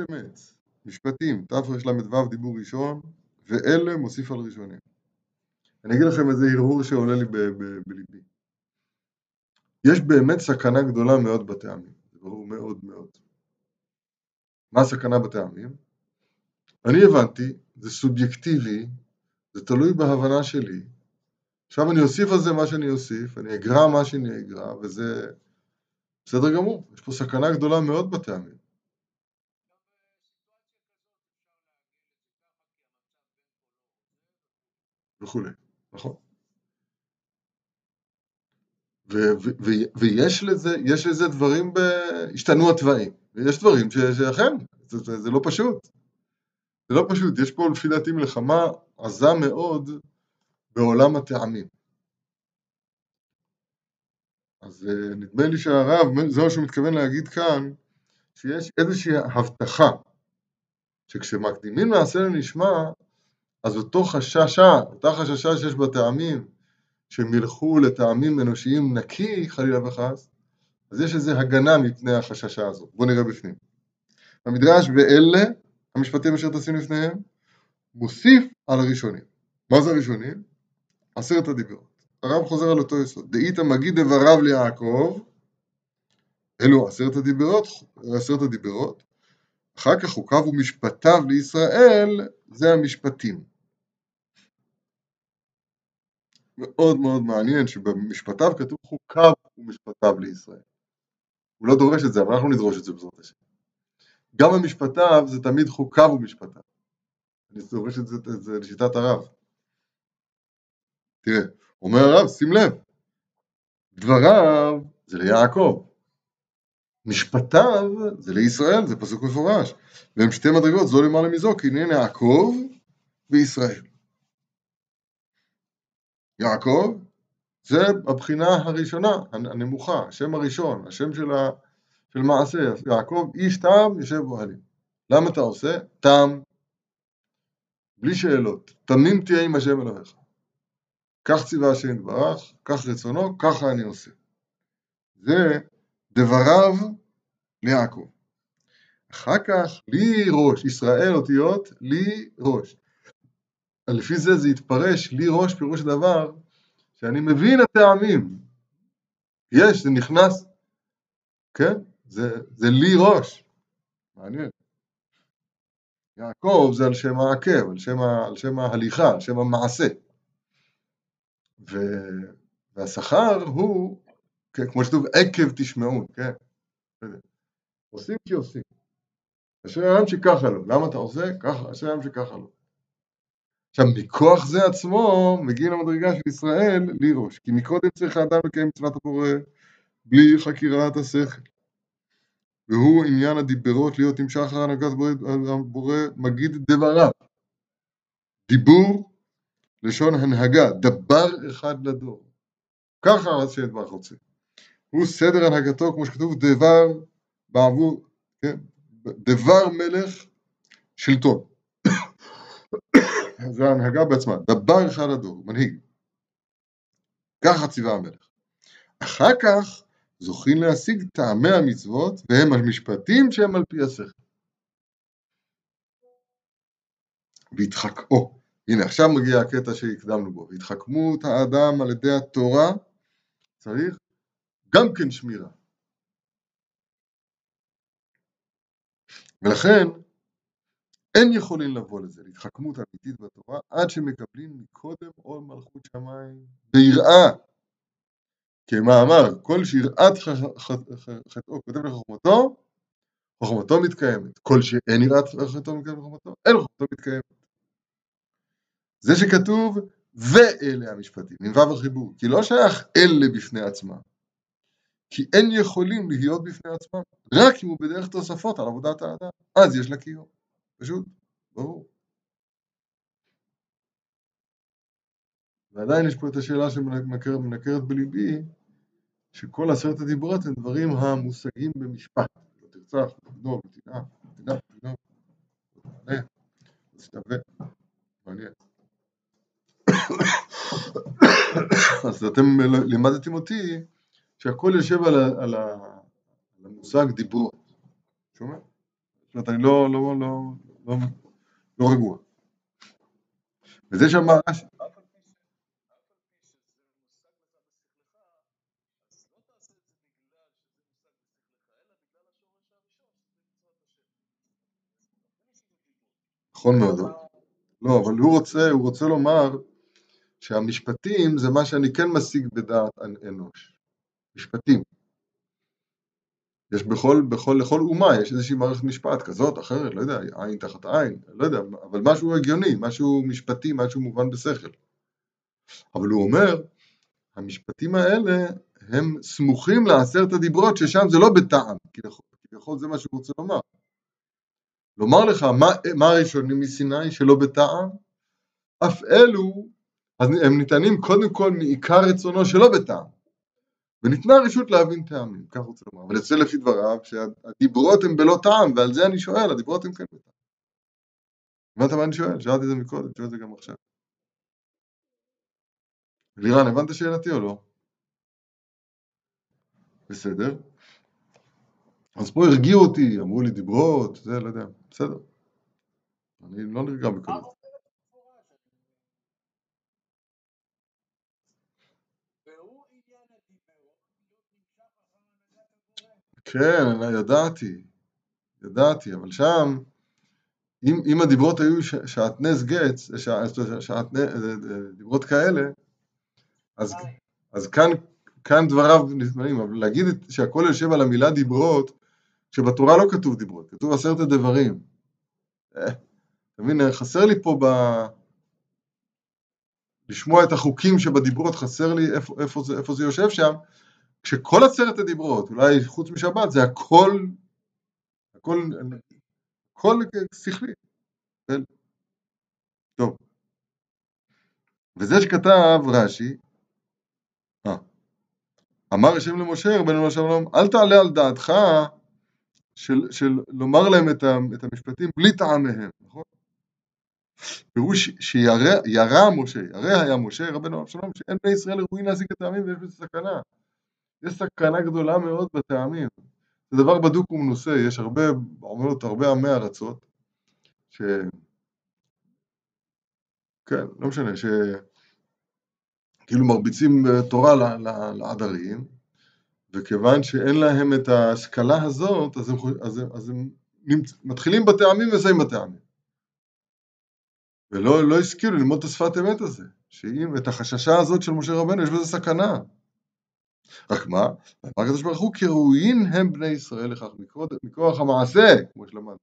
אמת, משפטים, תרל"ו דיבור ראשון, ואלה מוסיף על ראשונים. אני אגיד לכם איזה הרהור שעולה לי בליבי. יש באמת סכנה גדולה מאוד בטעמים, זה ברור מאוד מאוד. מה הסכנה בטעמים? אני הבנתי, זה סובייקטיבי, זה תלוי בהבנה שלי. עכשיו אני אוסיף על זה מה שאני אוסיף, אני אגרע מה שאני אגרע, וזה בסדר גמור, יש פה סכנה גדולה מאוד בטעמים. וכולי, נכון. ויש לזה, לזה דברים, ב... השתנו התוואים, ויש דברים שאכן, זה, זה, זה לא פשוט. זה לא פשוט, יש פה לפי דעתי מלחמה עזה מאוד בעולם הטעמים. אז אה, נדמה לי שהרב, זה מה שהוא מתכוון להגיד כאן, שיש איזושהי הבטחה, שכשמקדימים מעשה לנשמע, אז אותו חששה, אותה חששה שיש בטעמים, שהם ילכו לטעמים אנושיים נקי, חלילה וחס, אז יש איזו הגנה מפני החששה הזאת. בואו נראה בפנים. המדרש ואלה, המשפטים אשר תשים לפניהם, מוסיף על הראשונים. מה זה הראשונים? עשרת הדיברות. הרב חוזר על אותו יסוד. דאית מגיד דבריו ליעקב, אלו עשרת הדיברות, עשרת הדיברות, אחר כך חוקיו ומשפטיו לישראל, זה המשפטים. מאוד מאוד מעניין שבמשפטיו כתוב חוקיו ומשפטיו לישראל. הוא לא דורש את זה, אבל אנחנו נדרוש את זה בעזרת השם. גם במשפטיו זה תמיד חוקיו ומשפטיו. אני דורש את זה, את זה לשיטת הרב. תראה, אומר הרב, שים לב, דבריו זה ליעקב, משפטיו זה לישראל, זה פסוק מפורש, והם שתי מדרגות, זו למעלה מזו, כי הנה יעקב וישראל. יעקב זה הבחינה הראשונה, הנמוכה, השם הראשון, השם של, ה, של מעשה, יעקב איש תם יושב באוהלים. למה אתה עושה? תם, בלי שאלות, תמים תהיה עם השם אלוהיך. כך ציווה השם יתברך, כך רצונו, ככה אני עושה. זה דבריו ליעקב. אחר כך, לי ראש, ישראל אותיות, לי ראש. לפי זה זה יתפרש, לי ראש פירוש הדבר, שאני מבין הטעמים. יש, זה נכנס, כן? זה, זה לי ראש. מעניין. יעקב זה על שם העקב, על שם, על שם ההליכה, על שם המעשה. ו... והשכר הוא, כן, כמו שכתוב, עקב תשמעו, כן? עושים כי עושים. אשר העם שככה לו. למה אתה עושה? ככה, אשר העם שככה לו. עכשיו, מכוח זה עצמו מגיעים למדרגה של ישראל לירוש, כי מקודם צריך האדם לקיים מצוות הבורא בלי חקירת השכל. והוא עניין הדיברות להיות עם שחר הנהגת הבורא מגיד דבריו. דיבור לשון הנהגה, דבר אחד לדור. ככה השם יתברך רוצה. הוא סדר הנהגתו, כמו שכתוב, דבר בעבור, כן? דבר מלך שלטון. זה ההנהגה בעצמה, דבר אחד לדור, מנהיג. ככה ציווה המלך. אחר כך זוכים להשיג טעמי המצוות, והם המשפטים שהם על פי השכל. והתחכמו, הנה עכשיו מגיע הקטע שהקדמנו בו, התחכמות האדם על ידי התורה צריך גם כן שמירה. ולכן אין יכולים לבוא לזה, להתחכמות אמיתית בתורה, עד שמקבלים מקודם עול מלכות שמיים ביראה. כמאמר, כל שיראת חטאו כותב לחוכמתו, חוכמתו מתקיימת. כל שאין יראת חטאו מתקיימת לחוכמתו, אין חוכמתו מתקיימת. זה שכתוב ואלה המשפטים, עם ו' החיבור, כי לא שייך אלה בפני עצמם, כי אין יכולים להיות בפני עצמם, רק אם הוא בדרך תוספות על עבודת האדם, אז יש לה קיום. פשוט, ברור. ועדיין יש פה את השאלה שמנקרת בליבי, שכל עשרת הדיברות הם דברים המושגים במשפט. לא תרצח, לא תגנוב, לא תנאם, לא תנאם, לא תענה. מעניין. אז אתם לימדתם אותי שהכל יושב על, על, על המושג דיברות. שומע? זאת אומרת, אני לא, לא, לא, לא, לא רגוע. וזה שאמר רש"י. נכון מאוד. לא, אבל הוא רוצה, הוא רוצה לומר שהמשפטים זה מה שאני כן משיג בדעת אנוש. משפטים. יש בכל, בכל, לכל אומה יש איזושהי מערכת משפט כזאת, אחרת, לא יודע, עין תחת עין, לא יודע, אבל משהו הגיוני, משהו משפטי, משהו מובן בשכל. אבל הוא אומר, המשפטים האלה הם סמוכים לעשרת הדיברות ששם זה לא בטעם, כביכול זה מה שהוא רוצה לומר. לומר לך מה, מה הראשונים מסיני שלא בטעם, אף אלו אז הם ניתנים קודם כל מעיקר רצונו שלא בטעם. וניתנה רשות להבין טעמים, כך רוצה לומר. אבל יוצא לפי דבריו שהדיברות הם בלא טעם, ועל זה אני שואל, הדיברות הם כן בטעם. הבנת מה אני שואל? שאלתי את זה מקודם, שואל את זה גם עכשיו. לירן, הבנת שאלתי או לא? בסדר. אז פה הרגיעו אותי, אמרו לי דיברות, זה, לא יודע, בסדר. אני לא נרגע בקלות. כן, ידעתי, ידעתי, אבל שם, אם, אם הדיברות היו שעטנז גץ, שעטנז, דיברות כאלה, אז, אז כאן, כאן דבריו נשמעים, אבל להגיד שהכל יושב על המילה דיברות, שבתורה לא כתוב דיברות, כתוב עשרת הדברים. אה, אתה מבין, חסר לי פה ב... לשמוע את החוקים שבדיברות, חסר לי איפה, איפה, זה, איפה זה יושב שם, כשכל עשרת הדיברות, אולי חוץ משבת, זה הכל, הכל, הכל שכלי. כן? טוב. וזה שכתב רש"י, אה, אמר השם למשה, רבנו שלום, אל תעלה על דעתך של, של לומר להם את, את המשפטים בלי טעמיהם, נכון? פירוש שירא משה, ירא היה משה רבנו שלום, שאין בני ישראל ראויים להשיג את הטעמים ויש בזה סכנה. יש סכנה גדולה מאוד בטעמים. זה דבר בדוק ומנוסה, יש הרבה, אומרת הרבה עמי ארצות, ש... כן, לא משנה, שכאילו מרביצים תורה לעדרים, וכיוון שאין להם את ההשכלה הזאת, אז הם, אז הם, אז הם נמצ... מתחילים בטעמים ומסיימים בטעמים. ולא לא השכילו ללמוד את השפת אמת הזה, שאם את החששה הזאת של משה רבנו יש בזה סכנה. רק מה? אמר הקדוש ברוך הוא, כראויים הם בני ישראל לכך, מכוח המעשה, כמו שלמדנו.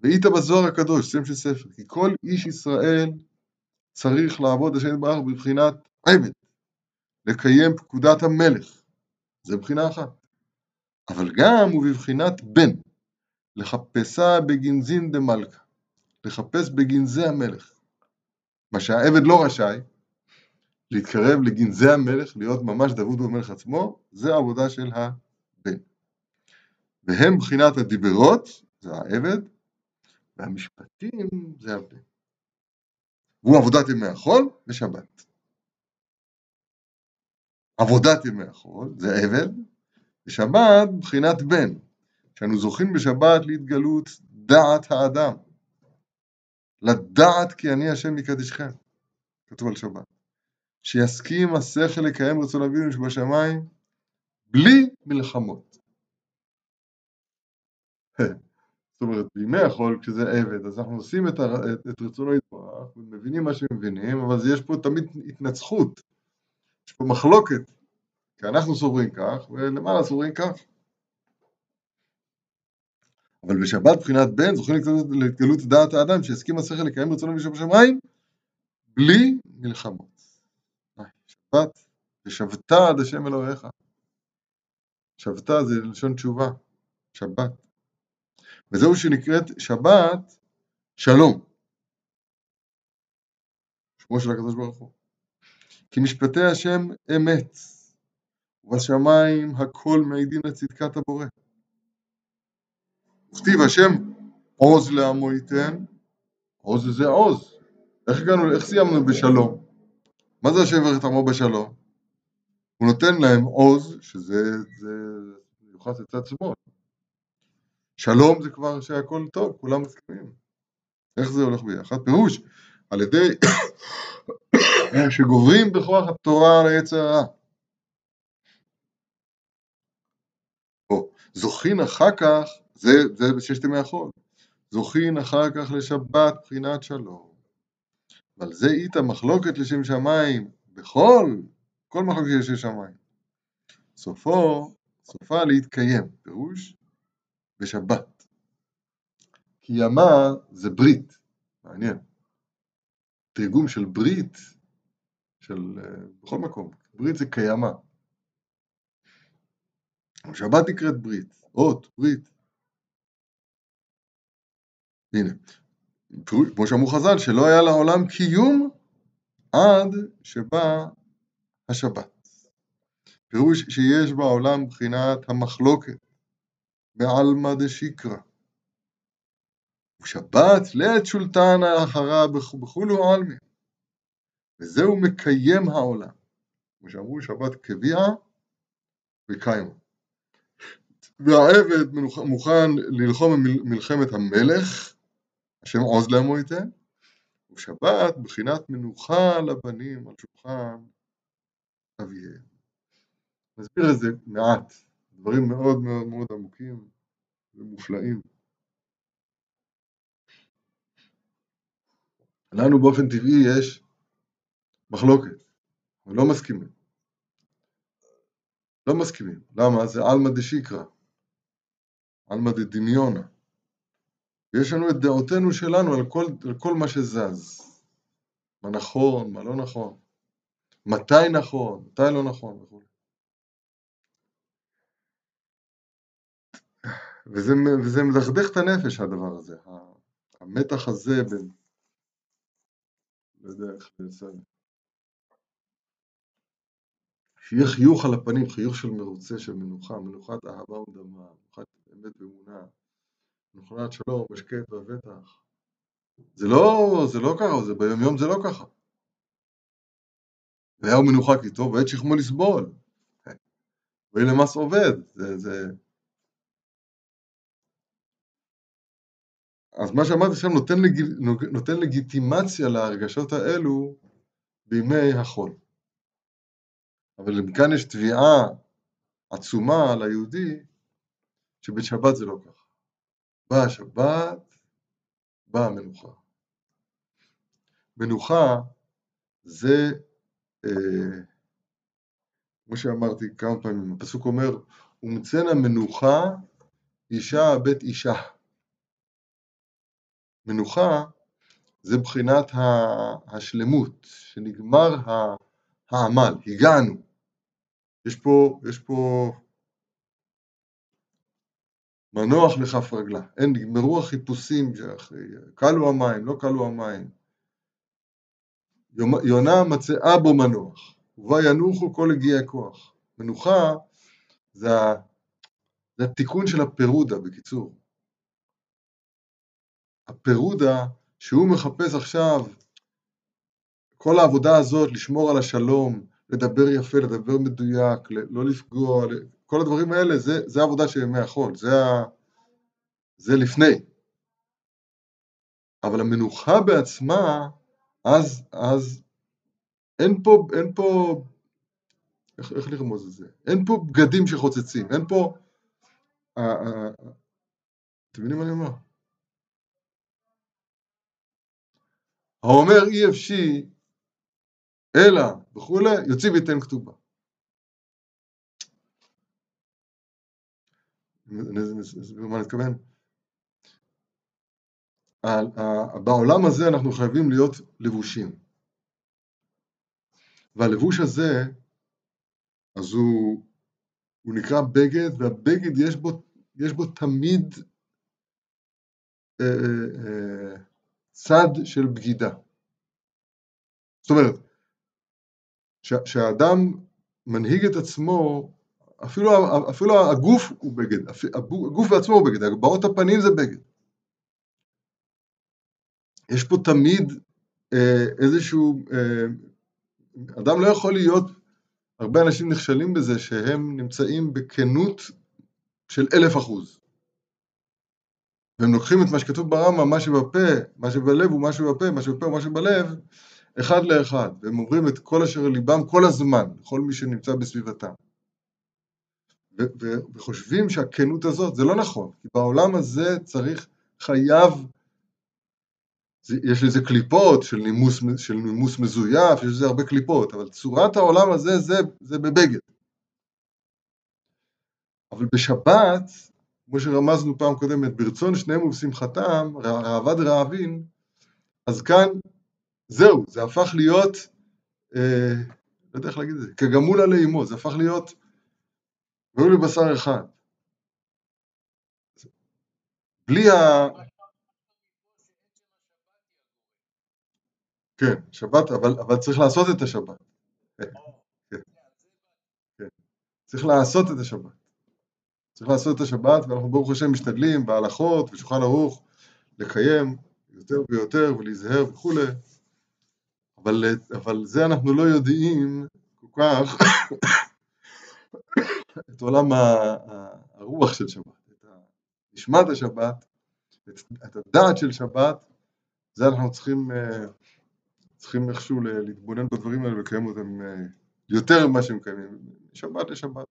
ואית בזוהר הקדוש, שם של ספר, כי כל איש ישראל צריך לעבוד השם יתברך בבחינת עבד, לקיים פקודת המלך, זה בחינה אחת. אבל גם הוא בבחינת בן, לחפשה בגנזין דמלכה, לחפש בגנזי המלך. מה שהעבד לא רשאי, להתקרב לגנזי המלך, להיות ממש דוד במלך עצמו, זה העבודה של הבן. והם בחינת הדיברות, זה העבד, והמשפטים זה הבן. והוא עבודת ימי החול ושבת. עבודת ימי החול זה עבד, ושבת בחינת בן, שאנו זוכים בשבת להתגלות דעת האדם, לדעת כי אני השם מקדשכם, כתוב על שבת. שיסכים השכל לקיים רצון אבינו שבשמיים בלי מלחמות. זאת אומרת, בימי החול, כשזה עבד, אז אנחנו עושים את, הר... את רצונו יתברך, ומבינים מה שמבינים, אבל יש פה תמיד התנצחות, יש פה מחלוקת, כי אנחנו סוברים כך, ולמעלה סוברים כך. אבל בשבת מבחינת בן זוכים להתגלות דעת האדם שיסכים השכל לקיים רצונו בשמיים בלי מלחמות. שבת, ושבת עד השם אלוהיך. שבתה זה לשון תשובה, שבת. וזהו שנקראת שבת שלום. שמו של הקדוש ברוך הוא. כי משפטי השם אמת, ובשמיים הכל מעידים לצדקת הבורא. וכתיב השם עוז לעמו ייתן, עוז זה עוז. איך הגענו, איך סיימנו בשלום? מה זה השם יברך את עמו בשלום? הוא נותן להם עוז, שזה מיוחס לצד שמאל. שלום זה כבר שהכל טוב, כולם מסכימים. איך זה הולך ביחד? פירוש, על ידי שגוברים בכוח התורה על היצר הרע. זוכין אחר כך, זה, זה בששת ימי החול, זוכין אחר כך לשבת בחינת שלום. ועל זה איתה מחלוקת לשם שמיים, בכל, כל מחלוקת שיש לשמיים. סופו, סופה להתקיים, פירוש, בשבת. כי ימה זה ברית, מעניין. תרגום של ברית, של, אה, בכל מקום, ברית זה קיימה. שבת נקראת ברית, אות, ברית. הנה, כמו שאמרו חז"ל, שלא היה לעולם קיום עד שבא השבת. פירוש שיש בעולם בחינת המחלוקת, בעלמא דשיקרא. ושבת לעת שולטנה אחרה בכולו עלמי. וזהו מקיים העולם. כמו שאמרו, שבת קביעה וקיימה. והעבד מוכן ללחום מלחמת המלך, השם עוז להם ייתן, ושבת בחינת מנוחה לבנים על שולחן אביהם. נסביר את זה מעט, דברים מאוד מאוד מאוד עמוקים ומופלאים. לנו באופן טבעי יש מחלוקת, ולא מסכימים. לא מסכימים. למה? זה עלמא דשיקרא, עלמא דדמיונה. ויש לנו את דעותינו שלנו על כל, על כל מה שזז. מה נכון, מה לא נכון. מתי נכון, מתי לא נכון וכו'. וזה, וזה מדכדך את הנפש הדבר הזה, המתח הזה בין, לא יודע שיהיה חיוך על הפנים, חיוך של מרוצה, של מנוחה, מנוחת אהבה ודמה, מנוחת אמת ואמונה, מנוחת שלום, השקט והבטח. זה לא, זה לא ככה, זה ביום יום זה לא ככה. והיה הוא מנוחה כי טוב, ועת שכמו לסבול. ואין למס עובד, זה, זה... אז מה שאמרתי עכשיו נותן, לג... נותן לגיטימציה להרגשות האלו בימי החול. אבל אם כאן יש תביעה עצומה על היהודי, שבשבת זה לא ככה. באה השבת, באה המנוחה. מנוחה זה, אה, כמו שאמרתי כמה פעמים, הפסוק אומר, ומצאנה מנוחה אישה בית אישה. מנוחה זה בחינת השלמות, שנגמר העמל, הגענו. יש פה, יש פה מנוח לכף רגלה, אין, נגמרו החיפושים, כלו המים, לא כלו המים. יונה מצאה בו מנוח, ובה ינוחו כל הגיעי כוח. מנוחה זה, זה התיקון של הפירודה, בקיצור. הפירודה שהוא מחפש עכשיו, כל העבודה הזאת, לשמור על השלום, לדבר יפה, לדבר מדויק, לא לפגוע, כל הדברים האלה, זה, זה העבודה של ימי החול, זה, ה, זה לפני. אבל המנוחה בעצמה, אז, אז אין פה, אין פה, איך, איך לרמוז את זה? אין פה בגדים שחוצצים, אין פה, אתם מבינים מה אני אומר? האומר אי אפשי אלא וכולי, יוציא ויתן כתובה. נסביר מה נתכוון? בעולם הזה אנחנו חייבים להיות לבושים. והלבוש הזה, אז הוא, הוא נקרא בגד, והבגד יש בו, יש בו תמיד אה, אה, אה, צד של בגידה. זאת אומרת, שהאדם מנהיג את עצמו, אפילו, אפילו הגוף הוא בגד, הגוף בעצמו הוא בגד, הגבעות הפנים זה בגד. יש פה תמיד אה, איזשהו, אה, אדם לא יכול להיות, הרבה אנשים נכשלים בזה שהם נמצאים בכנות של אלף אחוז. והם לוקחים את מה שכתוב ברמב"ם, מה שבפה, מה שבלב ומה שבפה, מה שבפה ומה שבלב, אחד לאחד, והם אומרים את כל אשר ליבם כל הזמן, לכל מי שנמצא בסביבתם. וחושבים שהכנות הזאת, זה לא נכון, כי בעולם הזה צריך, חייב, יש לזה קליפות של נימוס, של נימוס מזויף, יש לזה הרבה קליפות, אבל צורת העולם הזה זה, זה בבגד. אבל בשבת, כמו שרמזנו פעם קודמת, ברצון שניהם ובשמחתם, ראב"ד רעבין, אז כאן, זהו, זה הפך להיות, אה, לא יודע איך להגיד את זה, כגמול עלי אמו, זה הפך להיות, והיו לי בשר אחד. בלי ה... כן, שבת, אבל, אבל צריך לעשות את השבת. כן, כן, כן. צריך לעשות את השבת. צריך לעשות את השבת, ואנחנו ברוך השם משתדלים בהלכות ושולחן ערוך לקיים יותר ויותר ולהיזהר וכולי, אבל, אבל זה אנחנו לא יודעים כל כך את עולם הרוח של שבת, את נשמת השבת, את, את הדעת של שבת, זה אנחנו צריכים, צריכים איכשהו להתבונן בדברים האלה ולקיים אותם יותר ממה שהם קיימים, שבת לשבת.